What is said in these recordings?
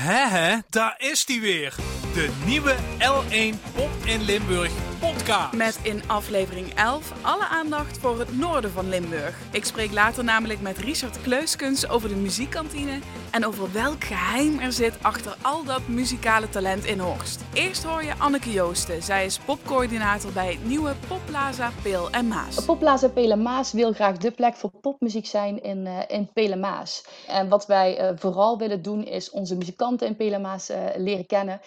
Hè hè, daar is die weer. De nieuwe L1 Pop in Limburg podcast. Met in aflevering 11 alle aandacht voor het noorden van Limburg. Ik spreek later namelijk met Richard Kleuskens over de muziekkantine en over welk geheim er zit achter al dat muzikale talent in Horst. Eerst hoor je Anneke Joosten. Zij is popcoördinator bij het nieuwe Popplaza Peel en Maas. Popplaza Peel en Maas wil graag de plek voor popmuziek zijn in, uh, in Peel en Maas. En wat wij uh, vooral willen doen is onze muzikanten in Peel en Maas uh, leren kennen.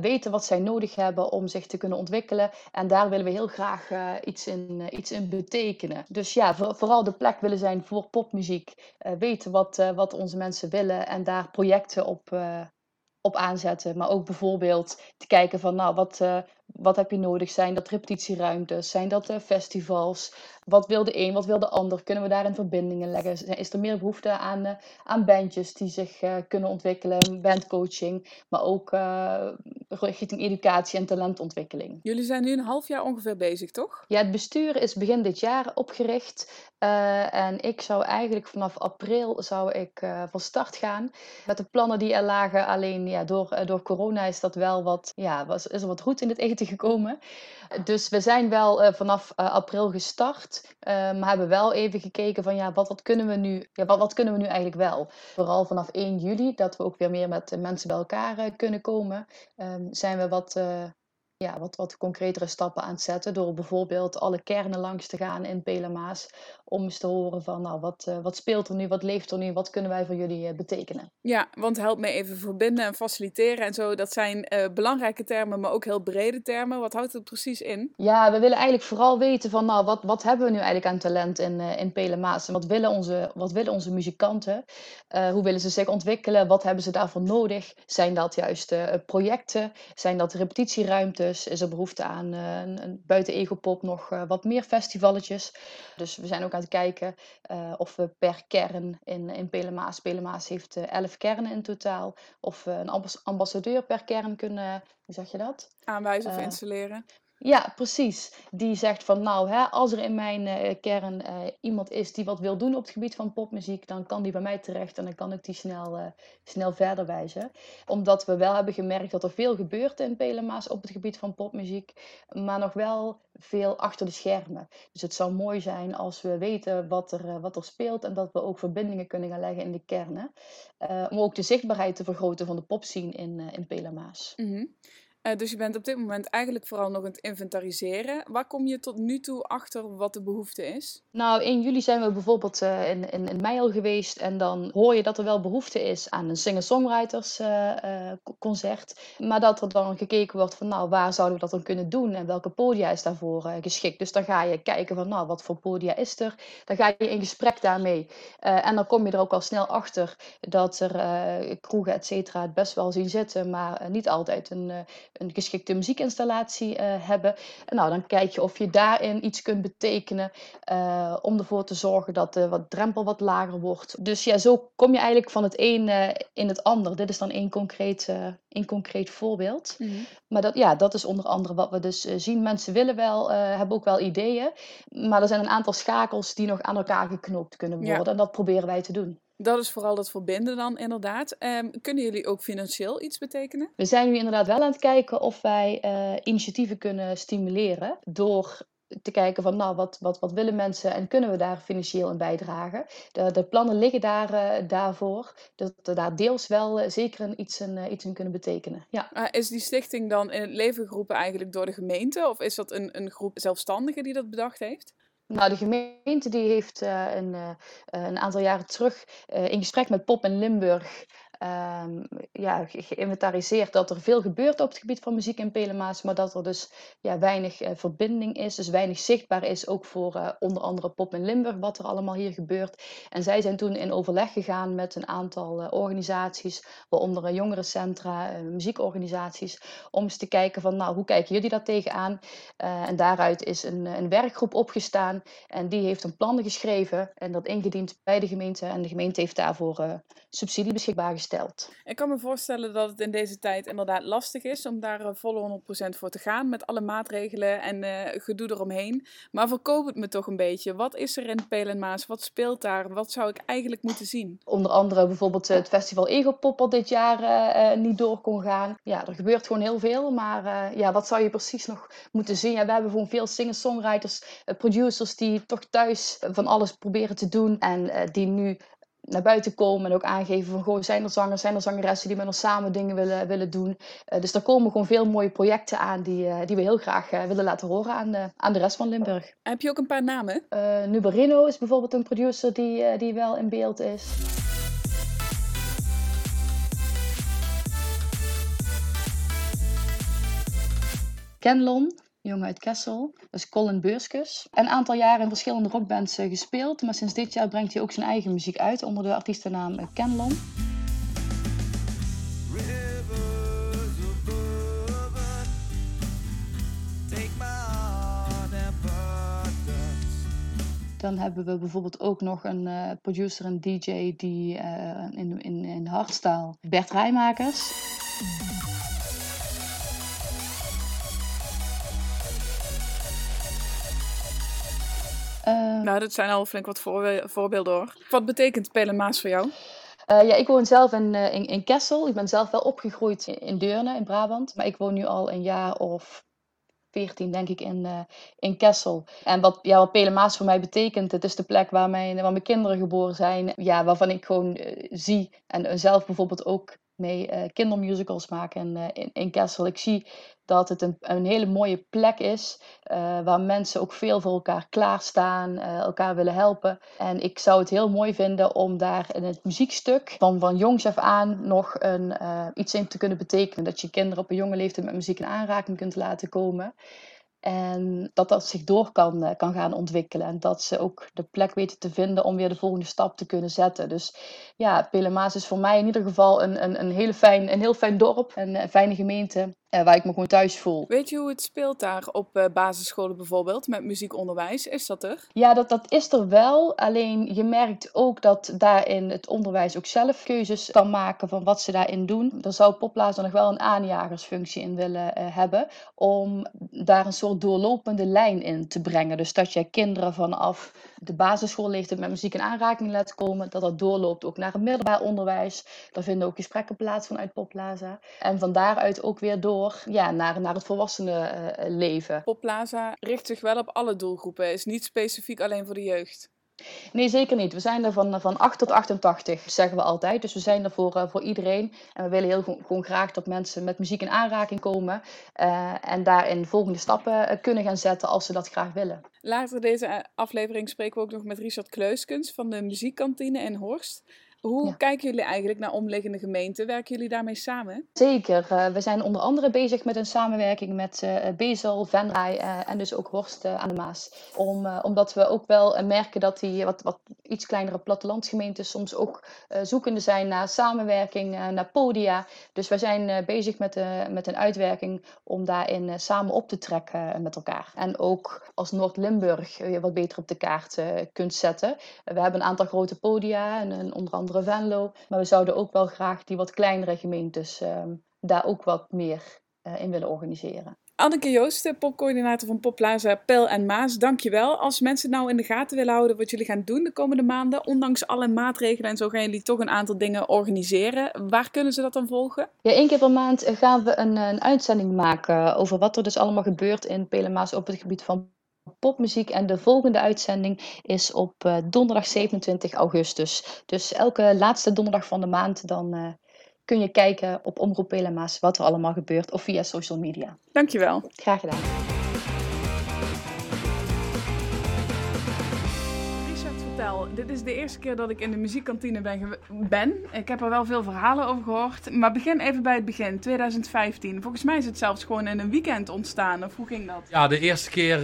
weten wat zij nodig hebben om zich te kunnen ontwikkelen. En daar willen we heel graag iets, in, iets in betekenen. Dus ja, voor, vooral de plek willen zijn voor popmuziek. weten wat, wat onze mensen willen en daar projecten op, op aanzetten. Maar ook bijvoorbeeld te kijken van, nou, wat, wat heb je nodig? Zijn dat repetitieruimtes? Zijn dat uh, festivals? Wat wil de een, wat wil de ander? Kunnen we daarin verbindingen leggen? Is er meer behoefte aan, uh, aan bandjes die zich kunnen ontwikkelen? Bandcoaching, maar ook richting educatie en talentontwikkeling. Jullie zijn nu een half jaar ongeveer bezig, toch? Ja, het bestuur is begin dit jaar opgericht. en ik zou eigenlijk vanaf april zou ik, van start gaan. Met de plannen die er lagen, alleen ja, door, door corona is dat wel wat, ja, was, is er wat roet in het gekomen. Dus we zijn wel uh, vanaf uh, april gestart, uh, maar hebben wel even gekeken van ja, wat, wat, kunnen we nu, ja, wat, wat kunnen we nu eigenlijk wel? Vooral vanaf 1 juli, dat we ook weer meer met mensen bij elkaar kunnen komen, ehm, zijn we wat ja, wat, wat concretere stappen aan het zetten. Door bijvoorbeeld alle kernen langs te gaan in Pelemaas. Om eens te horen van, nou, wat, uh, wat speelt er nu, wat leeft er nu, wat kunnen wij voor jullie uh, betekenen. Ja, want help me even verbinden en faciliteren en zo. Dat zijn uh, belangrijke termen, maar ook heel brede termen. Wat houdt het precies in? Ja, we willen eigenlijk vooral weten van, nou, wat, wat hebben we nu eigenlijk aan talent in, in Pelemaas? En wat willen onze, wat willen onze muzikanten? hoe willen ze zich ontwikkelen? Wat hebben ze daarvoor nodig? Zijn dat juist projecten? Zijn dat repetitieruimtes? Dus is er behoefte aan uh, een, buiten Egopop nog uh, wat meer festivalletjes. Dus we zijn ook aan het kijken uh, of we per kern in, in Pelemaas, Pelemaas heeft elf kernen in totaal, of we een ambassadeur per kern kunnen, hoe zeg je dat? Aanwijzen of installeren. Ja, precies. Die zegt van nou, hè, als er in mijn uh, kern uh, iemand is die wat wil doen op het gebied van popmuziek, dan kan die bij mij terecht en dan kan ik die snel, uh, snel verder wijzen. Omdat we wel hebben gemerkt dat er veel gebeurt in Pelema's op het gebied van popmuziek, maar nog wel veel achter de schermen. Dus het zou mooi zijn als we weten wat er, wat er speelt en dat we ook verbindingen kunnen gaan leggen in de kernen. om ook de zichtbaarheid te vergroten van de popscene in, in Pelema's. -hmm. Uh, dus je bent op dit moment eigenlijk vooral nog aan het inventariseren. Waar kom je tot nu toe achter wat de behoefte is? Nou, in juli zijn we bijvoorbeeld uh, in, in, in mei al geweest. En dan hoor je dat er wel behoefte is aan een singer-songwriters uh, concert. Maar dat er dan gekeken wordt van, nou, waar zouden we dat dan kunnen doen? En welke podia is daarvoor geschikt? Dus dan ga je kijken van, nou, wat voor podia is er? Dan ga je in gesprek daarmee. en dan kom je er ook al snel achter dat er kroegen, et cetera, het best wel zien zitten. Maar niet altijd een een geschikte muziekinstallatie uh, hebben. En nou, dan kijk je of je daarin iets kunt betekenen uh, om ervoor te zorgen dat de wat drempel wat lager wordt. Dus ja, zo kom je eigenlijk van het een uh, in het ander. Dit is dan één concreet, één concreet voorbeeld. Mm -hmm. Maar dat, ja, dat is onder andere wat we dus zien. Mensen willen wel, hebben ook wel ideeën. Maar er zijn een aantal schakels die nog aan elkaar geknoopt kunnen worden. Ja. En dat proberen wij te doen. Dat is vooral dat verbinden dan inderdaad. Um, kunnen jullie ook financieel iets betekenen? We zijn nu inderdaad wel aan het kijken of wij uh, initiatieven kunnen stimuleren door te kijken van nou, wat, wat, wat willen mensen en kunnen we daar financieel in bijdragen. De, de plannen liggen daar, uh, daarvoor, dat we daar deels wel uh, zeker een, iets, in, uh, iets in kunnen betekenen. Ja. Is die stichting dan in het leven geroepen eigenlijk door de gemeente of is dat een, een groep zelfstandigen die dat bedacht heeft? Nou, de gemeente die heeft uh, een, uh, een, aantal jaren terug uh, in gesprek met Pop in Limburg um, ja, geïnventariseerd dat er veel gebeurt op het gebied van muziek in Pelemaas, maar dat er dus ja, weinig uh, verbinding is, dus weinig zichtbaar is, ook voor uh, onder andere Pop in Limburg, wat er allemaal hier gebeurt. En zij zijn toen in overleg gegaan met een aantal uh, organisaties, waaronder jongerencentra, muziekorganisaties, om eens te kijken van, nou, hoe kijken jullie daar tegenaan? en daaruit is een, een werkgroep opgestaan en die heeft een plan geschreven en dat ingediend bij de gemeente en de gemeente heeft daarvoor subsidie beschikbaar gesteld Ik kan me voorstellen dat het in deze tijd inderdaad lastig is om daar uh, volle 100% voor te gaan met alle maatregelen en uh, gedoe eromheen. Maar verkoop het me toch een beetje. Wat is er in Peel en Maas? Wat speelt daar? Wat zou ik eigenlijk moeten zien? Onder andere bijvoorbeeld het festival Egopop al dit jaar uh, niet door kon gaan. Ja, er gebeurt gewoon heel veel. Maar ja, wat zou je precies nog moeten zien? Ja, we hebben gewoon veel singer-songwriters, producers die toch thuis van alles proberen te doen. En die nu naar buiten komen en ook aangeven van goh, zijn er zangers, zijn er zangeressen die met ons samen dingen willen, willen doen. Uh, dus er komen gewoon veel mooie projecten aan die, uh, die we heel graag uh, willen laten horen aan de, aan de rest van Limburg. Heb je ook een paar namen? Nuberino is bijvoorbeeld een producer die, die wel in beeld is. Kenlon jongen uit Kessel. Dat is Colin Beurskus. Een aantal jaren in verschillende rockbands eh, gespeeld, maar sinds dit jaar brengt hij ook zijn eigen muziek uit onder de artiestennaam eh, Kenlon. Dan hebben we bijvoorbeeld ook nog een uh, producer en DJ die uh, in, in, in hardstyle, Bert Rijmakers. Nou, dat zijn al flink wat voorbeelden hoor. Wat betekent Pelemaas voor jou? Uh, ja, ik woon zelf in, uh, in, in, Kessel. Ik ben zelf wel opgegroeid in Deurne, in Brabant. Maar ik woon nu al een jaar of 14, denk ik, in, uh, in Kessel. En wat, ja, wat Pelemaas voor mij betekent, het is de plek waar mijn, waar mijn kinderen geboren zijn. Ja, waarvan ik gewoon zie en zelf bijvoorbeeld ook mee kindermusicals maken in, in, in, Kessel. Ik zie dat het een, een hele mooie plek is uh, waar mensen ook veel voor elkaar klaarstaan, elkaar willen helpen. En ik zou het heel mooi vinden om daar in het muziekstuk van, van jongs af aan nog een, iets in te kunnen betekenen. Dat je kinderen op een jonge leeftijd met muziek in aanraking kunt laten komen. En dat dat zich door kan, kan gaan ontwikkelen. En dat ze ook de plek weten te vinden om weer de volgende stap te kunnen zetten. Dus ja, Pelemaas is voor mij in ieder geval een, een, een, hele fijn, een heel fijn dorp. Een, een fijne gemeente uh, waar ik me gewoon thuis voel. Weet je hoe het speelt daar op uh, basisscholen bijvoorbeeld met muziekonderwijs? Is dat er? Ja, dat, dat is er wel. Alleen je merkt ook dat daarin het onderwijs ook zelf keuzes kan maken van wat ze daarin doen. Er zou Poplaza nog wel een aanjagersfunctie in willen uh, hebben. Om daar een soort doorlopende lijn in te brengen. Dus dat je kinderen vanaf de basisschoolleeftijd met muziek in aanraking laat komen. Dat dat doorloopt ook naar het middelbaar onderwijs. Daar vinden ook gesprekken plaats vanuit Popplaza. En van daaruit ook weer door ja, naar, naar het volwassenen uh, leven. Popplaza richt zich wel op alle doelgroepen. Is niet specifiek alleen voor de jeugd. Nee, zeker niet. We zijn er van, van 8 tot 88, zeggen we altijd. Dus we zijn er voor, uh, voor iedereen. En we willen heel gewoon graag dat mensen met muziek in aanraking komen. Uh, en daarin volgende stappen uh, kunnen gaan zetten als ze dat graag willen. Later deze aflevering spreken we ook nog met Richard Kleuskens van de muziekkantine in Horst. Hoe kijken jullie eigenlijk naar omliggende gemeenten? Werken jullie daarmee samen? Zeker. Uh, we zijn onder andere bezig met een samenwerking met uh, Bezel, Venray uh, en dus ook Horst aan de Maas. Om, omdat we ook wel merken dat die wat, wat iets kleinere plattelandsgemeenten soms ook zoekende zijn naar samenwerking, naar podia. Dus wij zijn bezig met, met een uitwerking om daarin samen op te trekken met elkaar. En ook als Noord-Limburg wat beter op de kaart kunt zetten. we hebben een aantal grote podia en onder andere Venlo. Maar we zouden ook wel graag die wat kleinere gemeentes um, daar ook wat meer uh, in willen organiseren. Anneke Joosten, popcoördinator van Popplaza Pel en Maas, dankjewel. Als mensen nou in de gaten willen houden wat jullie gaan doen de komende maanden, ondanks alle maatregelen en zo gaan jullie toch een aantal dingen organiseren. Waar kunnen ze dat dan volgen? Ja, één keer per maand gaan we een, een uitzending maken over wat er dus allemaal gebeurt in Pel en Maas op het gebied van popmuziek. En de volgende uitzending is op uh, donderdag 27 augustus. Dus elke laatste donderdag van de maand dan uh, kun je kijken op Omroep Pelema's wat er allemaal gebeurt of via social media. Dankjewel. Graag gedaan. Dit is de eerste keer dat ik in de muziekkantine ben, ben. Ik heb er wel veel verhalen over gehoord. Maar begin even bij het begin, 2015. Volgens mij is het zelfs gewoon in een weekend ontstaan. Of hoe ging dat? Ja, de eerste keer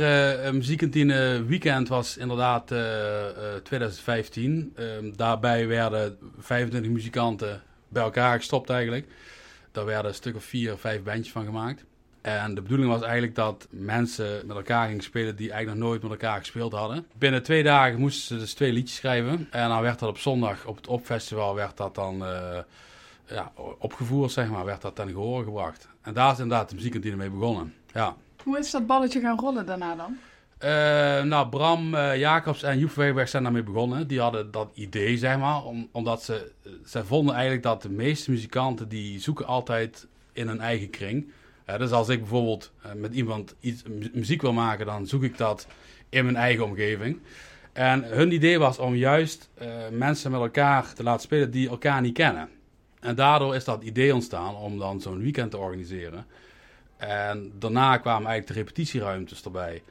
uh, muziekkantine weekend was inderdaad uh, uh, 2015. daarbij werden 25 muzikanten bij elkaar gestopt eigenlijk. Daar werden een stuk of vier, vijf bandjes van gemaakt. En de bedoeling was eigenlijk dat mensen met elkaar gingen spelen die eigenlijk nog nooit met elkaar gespeeld hadden. Binnen twee dagen moesten ze dus twee liedjes schrijven. En dan werd dat op zondag op het opfestival werd dat dan uh, ja, opgevoerd, zeg maar, werd dat ten gehoor gebracht. En daar is inderdaad de muziekkantine mee begonnen. Ja. Hoe is dat balletje gaan rollen daarna dan? Uh, nou, Bram uh, Jacobs en Joep Wegenberg zijn daarmee begonnen. Die hadden dat idee, zeg maar, om, omdat ze, ze vonden eigenlijk dat de meeste muzikanten die zoeken altijd in hun eigen kring. Dus als ik bijvoorbeeld met iemand iets muziek wil maken, dan zoek ik dat in mijn eigen omgeving. En hun idee was om juist mensen met elkaar te laten spelen die elkaar niet kennen. En daardoor is dat idee ontstaan om dan zo'n weekend te organiseren. En daarna kwamen eigenlijk de repetitieruimtes erbij.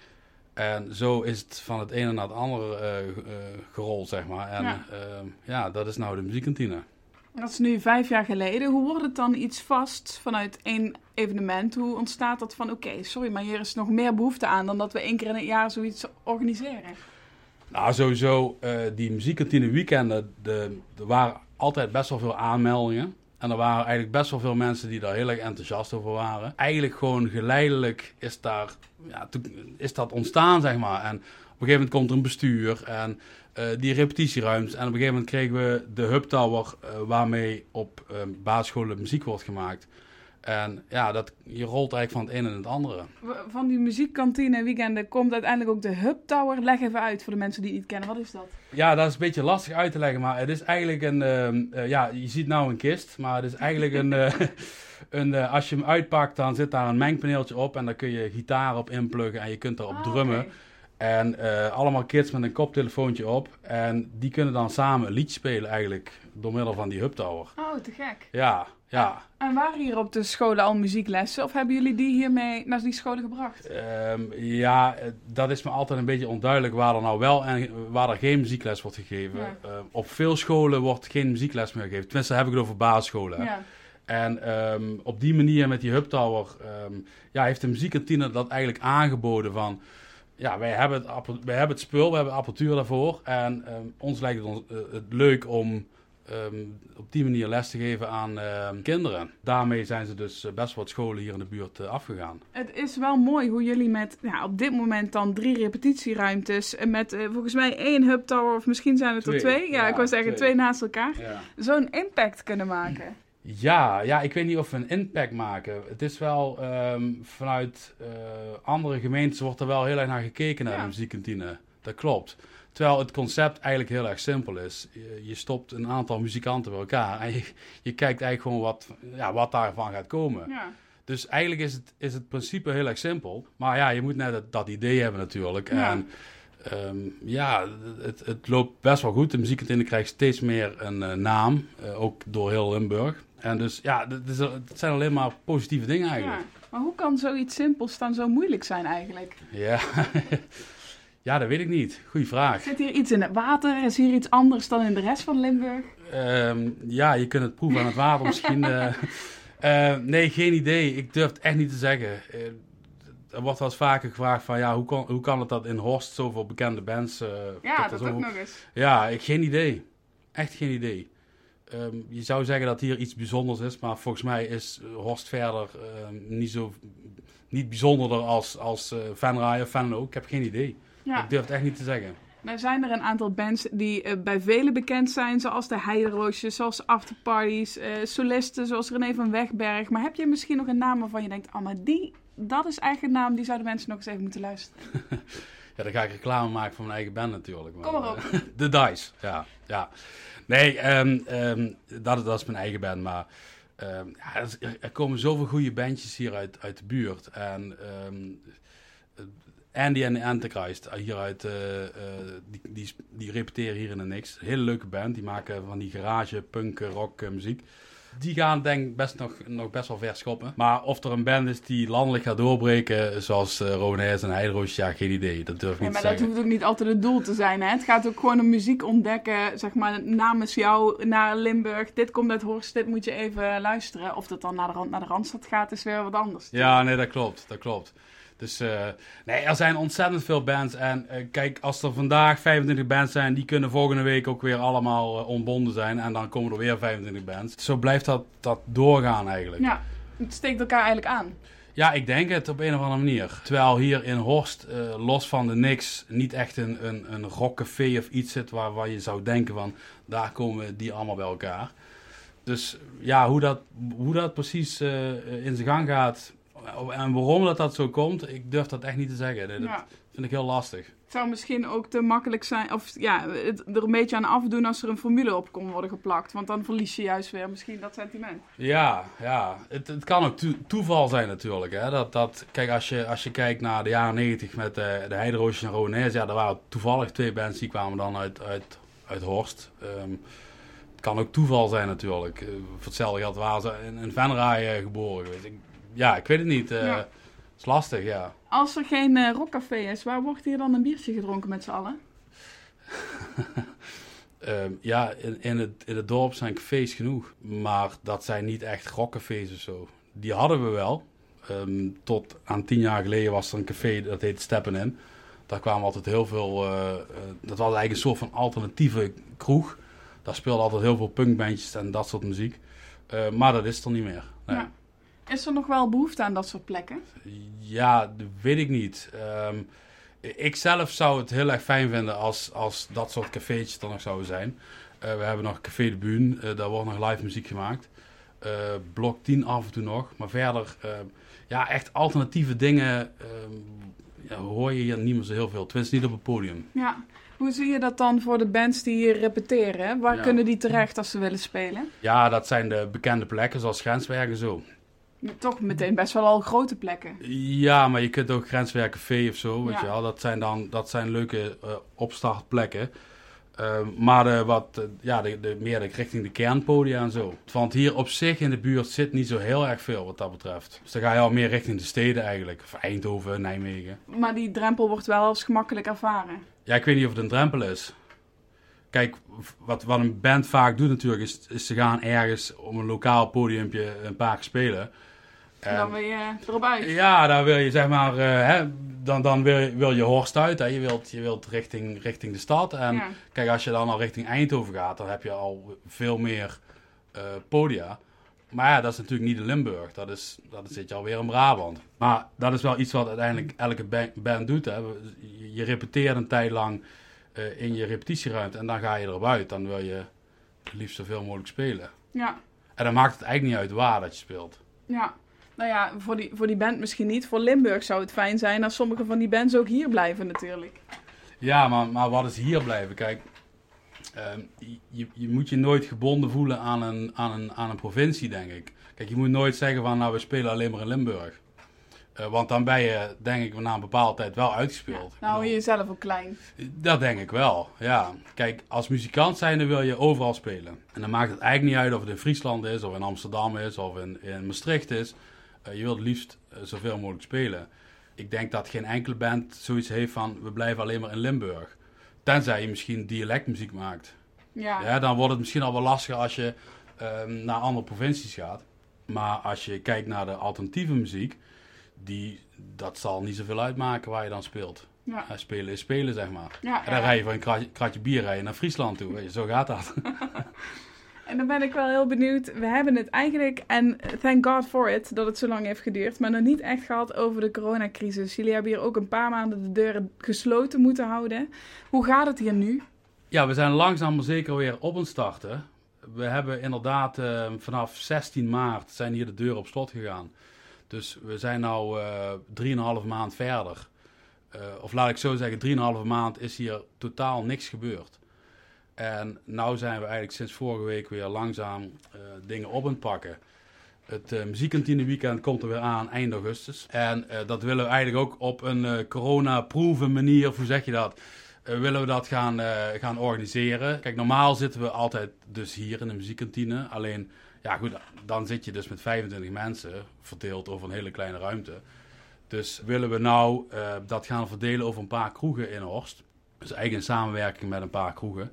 En zo is het van het ene naar het andere uh, uh, gerold, zeg maar. En ja. Uh, ja. dat is nou de muziekkantine. Dat is nu vijf jaar geleden. Hoe wordt het dan iets vast vanuit één evenement? Hoe ontstaat dat van, oké, sorry, maar hier is nog meer behoefte aan dan dat we één keer in het jaar zoiets organiseren? Nou, sowieso, die muziekkantine weekenden, de, er waren altijd best wel veel aanmeldingen. En er waren eigenlijk best wel veel mensen die daar heel erg enthousiast over waren. Eigenlijk gewoon geleidelijk is, daar, ja, is dat ontstaan, zeg maar. En op een gegeven moment komt er een bestuur en die repetitieruimtes. En op een gegeven moment kregen we de Hub Tower, uh, waarmee op uh, basisscholen muziek wordt gemaakt. En ja, dat, je rolt eigenlijk van het ene in het andere. Van die muziekkantine weekenden komt uiteindelijk ook de Hub Tower. Leg even uit voor de mensen die het niet kennen. Wat is dat? Ja, dat is een beetje lastig uit te leggen. Maar het is eigenlijk een... Uh, uh, ja, je ziet nou een kist. Maar het is eigenlijk een... Uh, een als je hem uitpakt, dan zit daar een mengpaneeltje op. En daar kun je gitaar op inpluggen. En je kunt erop Ah, drummen. En allemaal kids met een koptelefoontje op. En die kunnen dan samen een liedje spelen eigenlijk. Door middel van die Hub Tower. Oh, te gek. Ja, ja. En waren hier op de scholen al muzieklessen? Of hebben jullie die hiermee naar die scholen gebracht? Ehm, ja, eh, dat is me altijd een beetje onduidelijk waar er nou wel en waar er geen muziekles wordt gegeven. Ja. Ehm, op veel scholen wordt geen muziekles meer gegeven. Tenminste, heb ik het over basisscholen. Ja. En ehm, op die manier met die Hub Tower ehm, ja, heeft de muziekkantine dat eigenlijk aangeboden van... Ja, wij hebben het, wij hebben het spul, we hebben apparatuur daarvoor. En ehm, ons lijkt het, ons, eh, het leuk om ehm, op die manier les te geven aan ehm, kinderen. Daarmee zijn ze dus eh, best wat scholen hier in de buurt eh, afgegaan. Het is wel mooi hoe jullie met ja, op dit moment dan drie repetitieruimtes. En met volgens mij één hub tower, of misschien zijn het er Twee. twee. Ja, Ja, ik wou zeggen twee. twee naast elkaar. Ja. Zo'n impact kunnen maken. Ja, ja, ik weet niet of we een impact maken. Het is wel ehm, vanuit eh, andere gemeentes wordt er wel heel erg naar gekeken naar Ja. de muziekkantine. Dat klopt. Terwijl het concept eigenlijk heel erg simpel is. Je, je stopt een aantal muzikanten bij elkaar en je, je kijkt eigenlijk gewoon wat, ja, wat daarvan gaat komen. Ja. Dus eigenlijk is het, is het principe heel erg simpel. Maar ja, je moet net dat, dat idee hebben natuurlijk. Ja. En ehm, ja, het, het loopt best wel goed. De muziekkantine krijgt steeds meer een eh, naam. eh, ook door heel Limburg. En dus ja, het, zijn alleen maar positieve dingen ja. eigenlijk. Maar hoe kan zoiets simpels dan zo moeilijk zijn eigenlijk? Ja, ja. dat weet ik niet. Goeie vraag. Zit hier iets in het water? Is hier iets anders dan in de rest van Limburg? Ehm, ja, je kunt het proeven aan het water misschien. eh. Eh, nee, geen idee. Ik durf het echt niet te zeggen. Eh, er wordt wel eens vaker gevraagd van ja, hoe, kan hoe kan het dat in Horst zoveel bekende bands... Ja, dat zoveel- ook nog eens. Ja, ik, geen idee. Echt geen idee. Ehm, je zou zeggen dat hier iets bijzonders is, maar volgens mij is eh, Horst verder ehm, niet zo niet bijzonderder als, als eh Venray of Venlo. Ik heb geen idee. Ja. Ik durf het echt niet te zeggen. Nou zijn er een aantal bands die eh, bij velen bekend zijn, zoals de Heideroosjes, zoals Afterparties, eh solisten zoals René van Wegberg. Maar heb je misschien nog een naam waarvan je denkt, oh maar die, dat is eigenlijk een naam, die zouden mensen nog eens even moeten luisteren. Ja, dan ga ik reclame maken voor mijn eigen band natuurlijk. Kom maar op. eh, De Dice, ja. ja. Nee, ehm, ehm, dat, dat is mijn eigen band, maar... ehm, ja, er, komen zoveel goede bandjes hier uit, uit de buurt. En Andy en de Antichrist, eh, hier uit, eh, die, die, die repeteren hier in de niks. Hele leuke band, die maken van die garage, punk, rock muziek. Die gaan denk ik best nog, nog best wel ver schoppen. Maar of er een band is die landelijk gaat doorbreken, zoals uh, en Heideroos, ja, geen idee. Dat durf ik Ja, niet maar te dat zeggen. hoeft ook niet altijd het doel te zijn. Hè? Het gaat ook gewoon om muziek ontdekken, zeg maar, namens jou naar Limburg. Dit komt uit Horst, dit moet je even luisteren. Of dat dan naar de, rand, naar de Randstad gaat, is weer wat anders. Ja, nee, dat klopt. Dat klopt. Dus eh, nee, er zijn ontzettend veel bands. En eh, kijk, als er vandaag 25 bands zijn, die kunnen volgende week ook weer allemaal eh, ontbonden zijn. En dan komen er weer 25 bands. Zo blijft dat, dat doorgaan eigenlijk. Ja, het steekt elkaar eigenlijk aan. Ja, ik denk het op een of andere manier. Terwijl hier in Horst, los van de niks, niet echt een, een, een rockcafé of iets zit waar, waar je zou denken van, daar komen die allemaal bij elkaar. Dus ja, hoe dat, hoe dat precies in zijn gang gaat en waarom dat, dat zo komt, ik durf dat echt niet te zeggen. Dat Ja. vind ik heel lastig. Het zou misschien ook te makkelijk zijn, of ja, het er een beetje aan afdoen als er een formule op kon worden geplakt. Want dan verlies je juist weer misschien dat sentiment. Ja, ja. Het, het kan ook toe- toeval zijn natuurlijk. Hè? Dat, dat, kijk, als je, als je kijkt naar de jaren 90 met de, de Heideroosjes en Ronees, ja, er waren toevallig twee bands die kwamen dan uit, uit, uit Horst. Ehm, het kan ook toeval zijn natuurlijk. Eh, voor hetzelfde geld waren ze in, in Venray eh, geboren geweest. Ik, ja, ik weet het niet. Ja. Het is lastig, ja. Als er geen eh, rockcafé is, waar wordt hier dan een biertje gedronken met z'n allen? Ehm, ja, in, in, het, in het dorp zijn cafés genoeg. Maar dat zijn niet echt rockcafés of zo. Die hadden we wel. Ehm, tot aan tien jaar geleden was er een café, dat heet Steppen In. Daar kwamen altijd heel veel... eh, dat was eigenlijk een soort van alternatieve kroeg. Daar speelden altijd heel veel punkbandjes en dat soort muziek. Eh, maar dat is er niet meer. Nee. Ja. Is er nog wel behoefte aan dat soort plekken? Ja, dat weet ik niet. Ehm, ik zelf zou het heel erg fijn vinden als, als dat soort cafeetjes er nog zouden zijn. Eh, we hebben nog Café de Buun, eh, daar wordt nog live muziek gemaakt. Eh, Blok 10 af en toe nog. Maar verder, ehm, ja, echt alternatieve dingen ehm, ja, hoor je hier niet meer zo heel veel. Tenminste niet op het podium. Ja. Hoe zie je dat dan voor de bands die hier repeteren? Waar Ja. kunnen die terecht als ze willen spelen? Ja, dat zijn de bekende plekken zoals Grenswerken zo. Toch meteen best wel al grote plekken. Ja, maar je kunt ook Grenswerk Café of zo, weet Ja. je wel. Dat zijn dan dat zijn leuke eh, opstartplekken. Ehm, maar de, wat, ja, de, de, meer richting de kernpodia en zo. Want hier op zich in de buurt zit niet zo heel erg veel wat dat betreft. Dus dan ga je al meer richting de steden eigenlijk. Of Eindhoven, Nijmegen. Maar die drempel wordt wel als gemakkelijk ervaren. Ja, ik weet niet of het een drempel is. Kijk, wat, wat een band vaak doet natuurlijk, is, is ze gaan ergens op een lokaal podiumpje een paar keer spelen. En dan wil je erop uit. Ja, daar wil je zeg maar, eh, hè, dan, dan wil, je, wil je Horst uit. Hè. Je wilt, je wilt richting, richting de stad. En Ja. kijk, als je dan al richting Eindhoven gaat, dan heb je al veel meer eh, podia. Maar ja, dat is natuurlijk niet in Limburg. Dat is, dat zit je alweer in Brabant. Maar dat is wel iets wat uiteindelijk elke ba- band doet. Hè. Je, je repeteert een tijd lang eh, in je repetitieruimte en dan ga je erop uit. Dan wil je het liefst zoveel mogelijk spelen. Ja, En dan maakt het eigenlijk niet uit waar dat je speelt. ja. Nou ja, voor die, voor die band misschien niet. Voor Limburg zou het fijn zijn als sommige van die bands ook hier blijven natuurlijk. Ja, maar, maar wat is hier blijven? Kijk, ehm, je, je moet je nooit gebonden voelen aan een, aan, een, aan een provincie, denk ik. Kijk, je moet nooit zeggen van, nou, we spelen alleen maar in Limburg. Eh, want dan ben je, denk ik, na een bepaalde tijd wel uitgespeeld. Nou, je jezelf ook klein. Dat denk ik wel, ja. Kijk, als muzikant zijnde wil je overal spelen. En dan maakt het eigenlijk niet uit of het in Friesland is, of in Amsterdam is, of in, in Maastricht is. Eh, je wilt liefst eh, zoveel mogelijk spelen. Ik denk dat geen enkele band zoiets heeft van, we blijven alleen maar in Limburg. Tenzij je misschien dialectmuziek maakt. Ja, Ja, dan wordt het misschien al wel lastiger als je ehm, naar andere provincies gaat. Maar als je kijkt naar de alternatieve muziek, die, dat zal niet zoveel uitmaken waar je dan speelt. ja. Eh, spelen is spelen, zeg maar. ja, En dan rij je van een kratje, kratje bier rijden naar Friesland toe. Weet je, zo gaat dat. En dan ben ik wel heel benieuwd. We hebben het eigenlijk, en thank God for it, dat het zo lang heeft geduurd, maar nog niet echt gehad over de coronacrisis. Jullie hebben hier ook een paar maanden de deuren gesloten moeten houden. Hoe gaat het hier nu? Ja, we zijn langzaam maar zeker weer op een starten. We hebben inderdaad eh, vanaf 16 maart zijn hier de deuren op slot gegaan. Dus we zijn nu eh 3,5 maand verder. Eh, of laat ik zo zeggen, 3,5 maand is hier totaal niks gebeurd. En nu zijn we eigenlijk sinds vorige week weer langzaam eh, dingen op het pakken. Het uh, muziekkantine weekend komt er weer aan eind augustus. En eh, dat willen we eigenlijk ook op een eh, corona-proeven manier, hoe zeg je dat, eh, willen we dat gaan, eh, gaan organiseren. Kijk, normaal zitten we altijd dus hier in de muziekkantine. Alleen, ja goed, dan zit je dus met 25 mensen, verdeeld over een hele kleine ruimte. Dus willen we nou eh, dat gaan verdelen over een paar kroegen in Horst. Dus eigenlijk in samenwerking met een paar kroegen.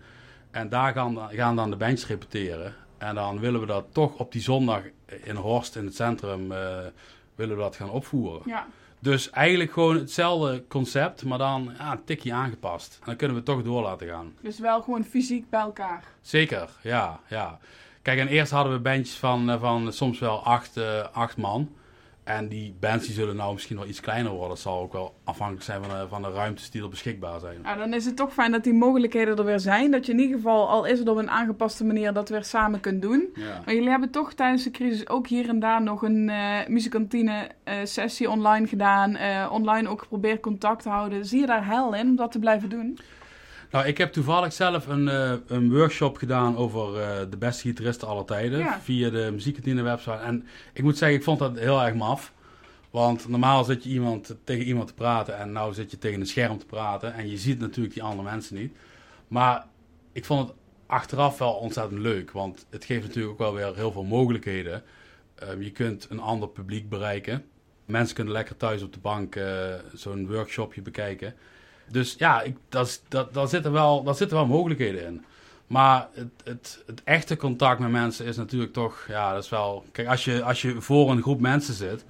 En daar gaan, gaan dan de bandjes repeteren. En dan willen we dat toch op die zondag in Horst in het centrum uh, willen we dat gaan opvoeren. Ja. Dus eigenlijk gewoon hetzelfde concept, maar dan ja, een tikje aangepast. En dan kunnen we toch door laten gaan. Dus wel gewoon fysiek bij elkaar. Zeker, ja, ja. Kijk, en eerst hadden we bandjes van, van soms wel acht, uh, acht man. En die bands die zullen nou misschien wel iets kleiner worden. Dat zal ook wel afhankelijk zijn van de, van de ruimtes die er beschikbaar zijn. Nou, dan is het toch fijn dat die mogelijkheden er weer zijn. Dat je in ieder geval, al is het op een aangepaste manier, dat weer samen kunt doen. Ja. Maar jullie hebben toch tijdens de crisis ook hier en daar nog een uh, muzikantine uh, sessie online gedaan. Uh, online ook geprobeerd contact te houden. Zie je daar hel in om dat te blijven doen? Nou, ik heb toevallig zelf een, uh, een workshop gedaan over uh, de beste gitaristen aller tijden. Ja. Via de muziekkantine website. En ik moet zeggen, ik vond dat heel erg maf. Want normaal zit je iemand, tegen iemand te praten en nou zit je tegen een scherm te praten. En je ziet natuurlijk die andere mensen niet. Maar ik vond het achteraf wel ontzettend leuk. Want het geeft natuurlijk ook wel weer heel veel mogelijkheden. Uh, je kunt een ander publiek bereiken. Mensen kunnen lekker thuis op de bank zo'n workshopje bekijken. Dus ja, ik, dat, dat, daar, zitten wel, daar zitten wel mogelijkheden in. Maar het, het, het, echte contact met mensen is natuurlijk toch, ja, dat is wel. Kijk, als je, als je voor een groep mensen zit,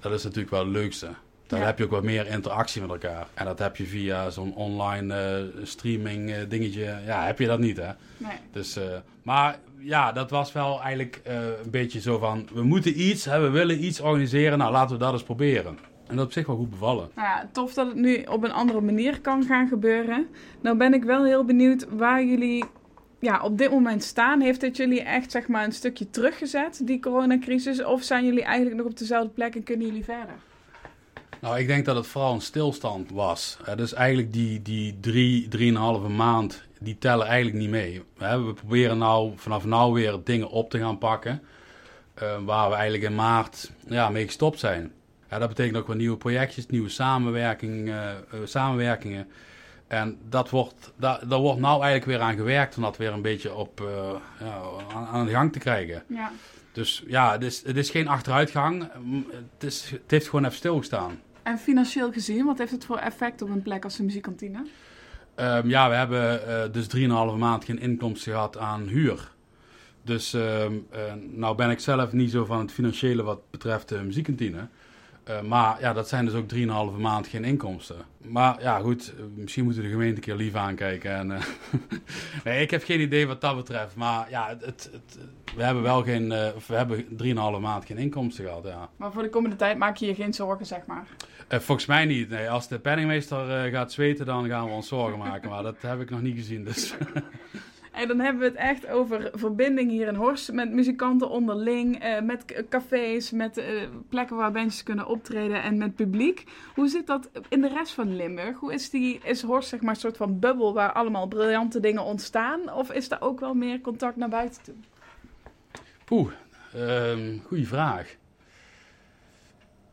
dat is natuurlijk wel het leukste. Dan ja. heb je ook wat meer interactie met elkaar. En dat heb je via zo'n online uh, streaming uh, dingetje. Ja, heb je dat niet, hè? Nee. Dus, uh, maar ja, dat was wel eigenlijk een beetje zo van: we moeten iets, hè, we willen iets organiseren. Nou, laten we dat eens proberen. En dat op zich wel goed bevallen. Nou ja, tof dat het nu op een andere manier kan gaan gebeuren. Nou ben ik wel heel benieuwd waar jullie ja, op dit moment staan. Heeft het jullie echt zeg maar, een stukje teruggezet, die coronacrisis? Of zijn jullie eigenlijk nog op dezelfde plek en kunnen jullie verder? Nou, ik denk dat het vooral een stilstand was. Dus eigenlijk die, die drie, drieënhalve maand, die tellen eigenlijk niet mee. We proberen nou vanaf nou weer dingen op te gaan pakken. Waar we eigenlijk in maart ja, mee gestopt zijn. Ja, dat betekent ook wel nieuwe projectjes, nieuwe samenwerking, uh, samenwerkingen. En dat wordt, daar, daar wordt nou eigenlijk weer aan gewerkt om dat weer een beetje op, uh, ja, aan, aan, de gang te krijgen. Ja. Dus ja, het is, het is geen achteruitgang. Het, is, het heeft gewoon even stilgestaan. En financieel gezien, wat heeft het voor effect op een plek als de muziekkantine? Um, ja, we hebben uh, dus 3,5 maand geen inkomsten gehad aan huur. Dus um, uh, nou ben ik zelf niet zo van het financiële wat betreft de muziekkantine. Uh, maar ja, dat zijn dus ook 3,5 maand geen inkomsten. Maar ja, goed, misschien moeten we de gemeente een keer lief aankijken. En, uh, nee, ik heb geen idee wat dat betreft. Maar ja, het, het, we hebben wel geen, uh, we hebben 3,5 maand geen inkomsten gehad, ja. Maar voor de komende tijd maak je je geen zorgen, zeg maar? volgens mij niet. Nee, als de penningmeester gaat zweten, dan gaan we ons zorgen maken. Maar dat heb ik nog niet gezien, dus... En dan hebben we het echt over verbinding hier in Horst met muzikanten onderling, uh, met cafés, met uh, plekken waar bandjes kunnen optreden en met publiek. Hoe zit dat in de rest van Limburg? Hoe is, die, is Horst zeg maar een soort van bubbel waar allemaal briljante dingen ontstaan? Of is er ook wel meer contact naar buiten toe? Poeh, um, goede vraag.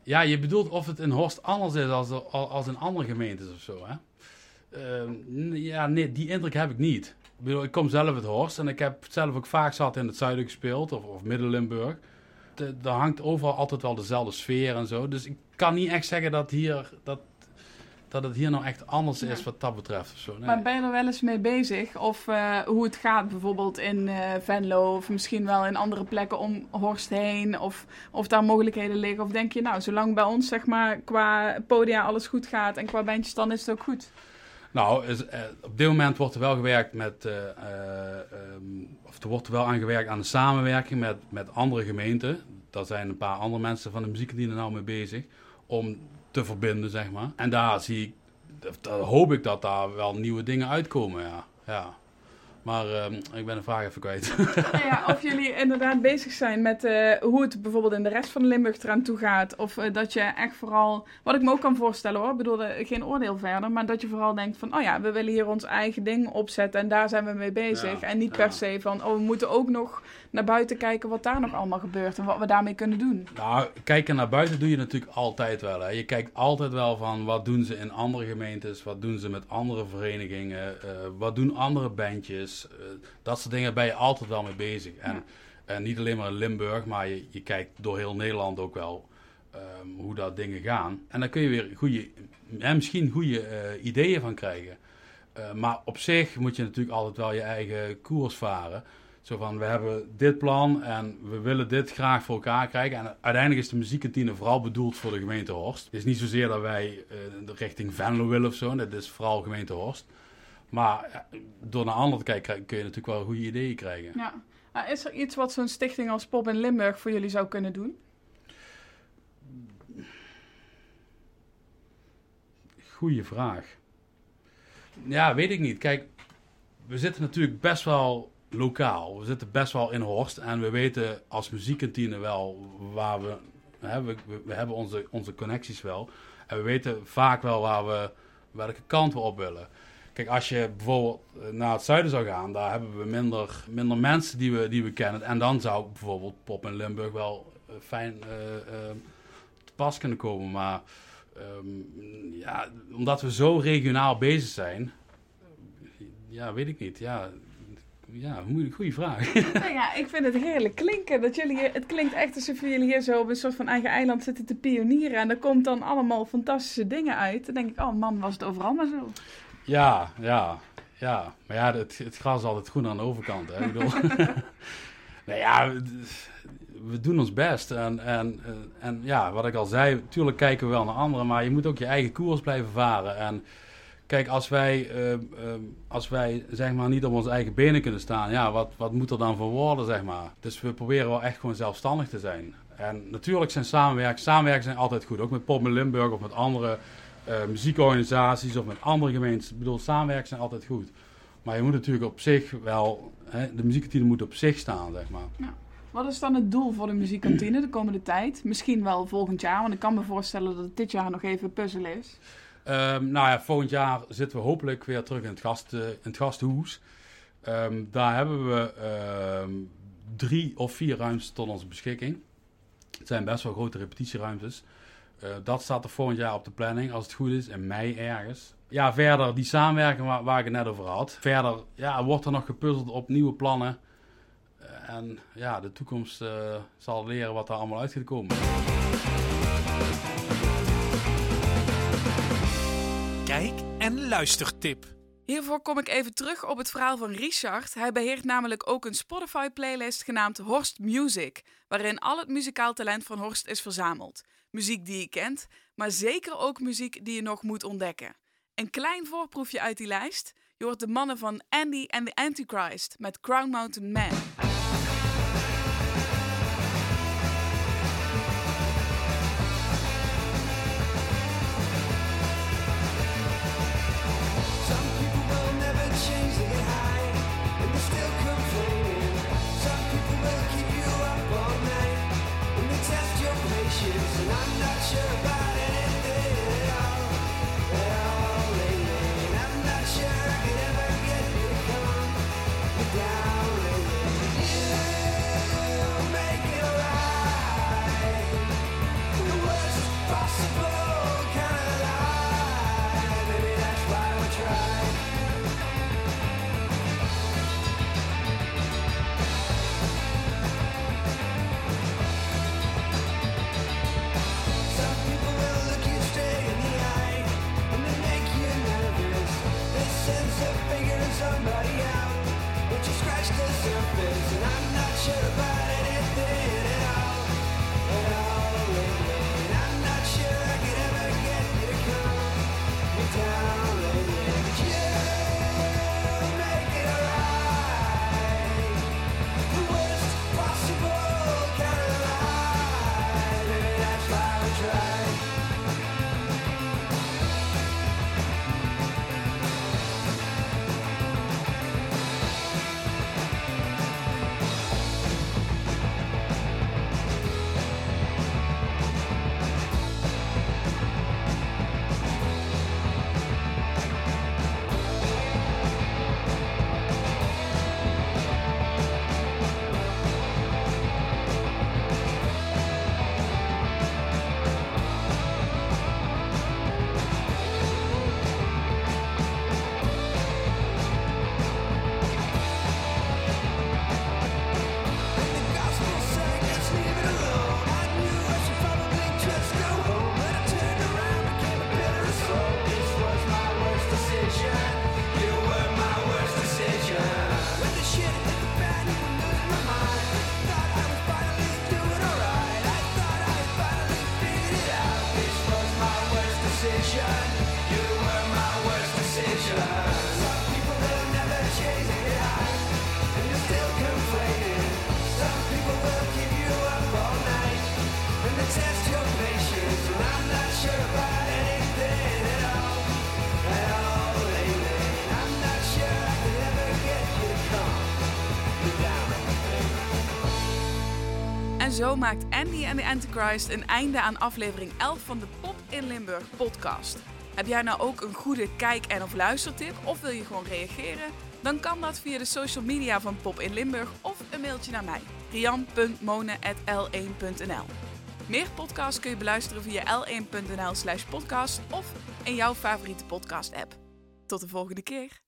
Ja, je bedoelt of het in Horst anders is als, als in andere gemeentes of zo, hè? Uh, ja, nee, die indruk heb ik niet. Ik, bedoel, ik kom zelf uit Horst en ik heb zelf ook vaak zat in het zuiden gespeeld, of, of Midden-Limburg. Er hangt overal altijd wel dezelfde sfeer en zo. Dus ik kan niet echt zeggen dat, hier, dat, dat het hier nou echt anders is wat dat betreft. Of zo. Nee. Maar ben je er wel eens mee bezig? Of uh, hoe het gaat bijvoorbeeld in uh, Venlo of misschien wel in andere plekken om Horst heen? Of, of daar mogelijkheden liggen? Of denk je nou, zolang bij ons zeg maar qua podia alles goed gaat en qua bandjes, dan is het ook goed? Nou, is, uh, op dit moment wordt er wel gewerkt met, uh, uh, um, of er wordt wel aan gewerkt aan de samenwerking met, met andere gemeenten. Daar zijn een paar andere mensen van de muziekdienst nou mee bezig om te verbinden, zeg maar. En daar zie ik, daar hoop ik dat daar wel nieuwe dingen uitkomen, ja. ja. Maar uh, ik ben de vraag even kwijt. Ja, ja, of jullie inderdaad bezig zijn met uh, hoe het bijvoorbeeld in de rest van Limburg eraan toe gaat. Of uh, dat je echt vooral, wat ik me ook kan voorstellen hoor, ik bedoel uh, geen oordeel verder. Maar dat je vooral denkt van, oh ja, we willen hier ons eigen ding opzetten en daar zijn we mee bezig. Ja, en niet ja. per se van, oh we moeten ook nog naar buiten kijken wat daar nog allemaal gebeurt en wat we daarmee kunnen doen. Nou, kijken naar buiten doe je natuurlijk altijd wel. Hè. Je kijkt altijd wel van, wat doen ze in andere gemeentes? Wat doen ze met andere verenigingen? wat doen andere bandjes? Uh, dat soort dingen ben je altijd wel mee bezig. En, ja. en niet alleen maar in Limburg, maar je, je kijkt door heel Nederland ook wel um, hoe dat dingen gaan. En dan kun je weer goede, en misschien goede uh, ideeën van krijgen. Uh, maar op zich moet je natuurlijk altijd wel je eigen koers varen. Zo van, we hebben dit plan en we willen dit graag voor elkaar krijgen. En uiteindelijk is de muziekkantine vooral bedoeld voor de gemeente Horst. Het is niet zozeer dat wij uh, richting Venlo willen of zo. Dat is vooral gemeente Horst. Maar eh, door naar anderen te kijken kun je natuurlijk wel goede ideeën krijgen. Ja. Is er iets wat zo'n stichting als Pop in Limburg voor jullie zou kunnen doen? Goeie vraag. Ja, weet ik niet. Kijk, we zitten natuurlijk best wel lokaal. We zitten best wel in Horst. En we weten als muziekkantine wel waar we... Hè, we, we, hebben onze, onze connecties wel. En we weten vaak wel waar we, welke kant we op willen. Kijk, als je bijvoorbeeld eh, naar het zuiden zou gaan, daar hebben we minder, minder mensen die we, die we kennen. En dan zou bijvoorbeeld Pop in Limburg wel uh, fijn uh, te pas kunnen komen. Maar um, ja, omdat we zo regionaal bezig zijn, ja, weet ik niet. Ja, ja, goede vraag. Nou ja, ik vind het heerlijk klinken. Dat jullie, het klinkt echt alsof jullie hier zo op een soort van eigen eiland zitten te pionieren. En er komt dan allemaal fantastische dingen uit. Dan denk ik, oh man, was het overal maar zo. Ja, ja, ja. Maar ja, het, het gras is altijd groen aan de overkant. Hè? Ik bedoel, nou ja, we doen ons best. En, en, en ja, wat ik al zei, natuurlijk kijken we wel naar anderen. Maar je moet ook je eigen koers blijven varen. En kijk, als wij, uh, uh, als wij zeg maar niet op onze eigen benen kunnen staan, ja, wat, wat moet er dan voor worden, zeg maar? Dus we proberen wel echt gewoon zelfstandig te zijn. En natuurlijk zijn samenwerken, samenwerken zijn altijd goed. Ook met Pop Limburg of met andere muziekorganisaties of met andere gemeentes. Ik bedoel, samenwerken zijn altijd goed. Maar je moet natuurlijk op zich wel, hè, de muziekkantine moet op zich staan, zeg maar. Ja. Wat is dan het doel voor de muziekkantine de komende tijd? Misschien wel volgend jaar, want ik kan me voorstellen dat het dit jaar nog even puzzel is. Um, nou ja, volgend jaar zitten we hopelijk weer terug in het, gast, uh, in het gasthoes. Um, daar hebben we um, drie of vier ruimtes tot onze beschikking. Het zijn best wel grote repetitieruimtes. Uh, dat staat er volgend jaar op de planning, als het goed is, in mei ergens. Ja, verder die samenwerking waar, waar ik het net over had. Verder ja, wordt er nog gepuzzeld op nieuwe plannen. Uh, en ja, de toekomst uh, zal leren wat er allemaal uit gaat komen. Kijk- en luistertip. Hiervoor kom ik even terug op het verhaal van Richard. Hij beheert namelijk ook een Spotify-playlist genaamd Horst Music, waarin al het muzikaal talent van Horst is verzameld. Muziek die je kent, maar zeker ook muziek die je nog moet ontdekken. Een klein voorproefje uit die lijst. Je hoort de mannen van Andy and the Antichrist met Crown Mountain Man. should maakt Andy en de Antichrist een einde aan aflevering 11 van de Pop in Limburg podcast. Heb jij nou ook een goede kijk- en of luistertip of wil je gewoon reageren? Dan kan dat via de social media van Pop in Limburg of een mailtje naar mij. rian.monen.l1.nl Meer podcasts kun je beluisteren via l1.nl slash podcast of in jouw favoriete podcast app. Tot de volgende keer.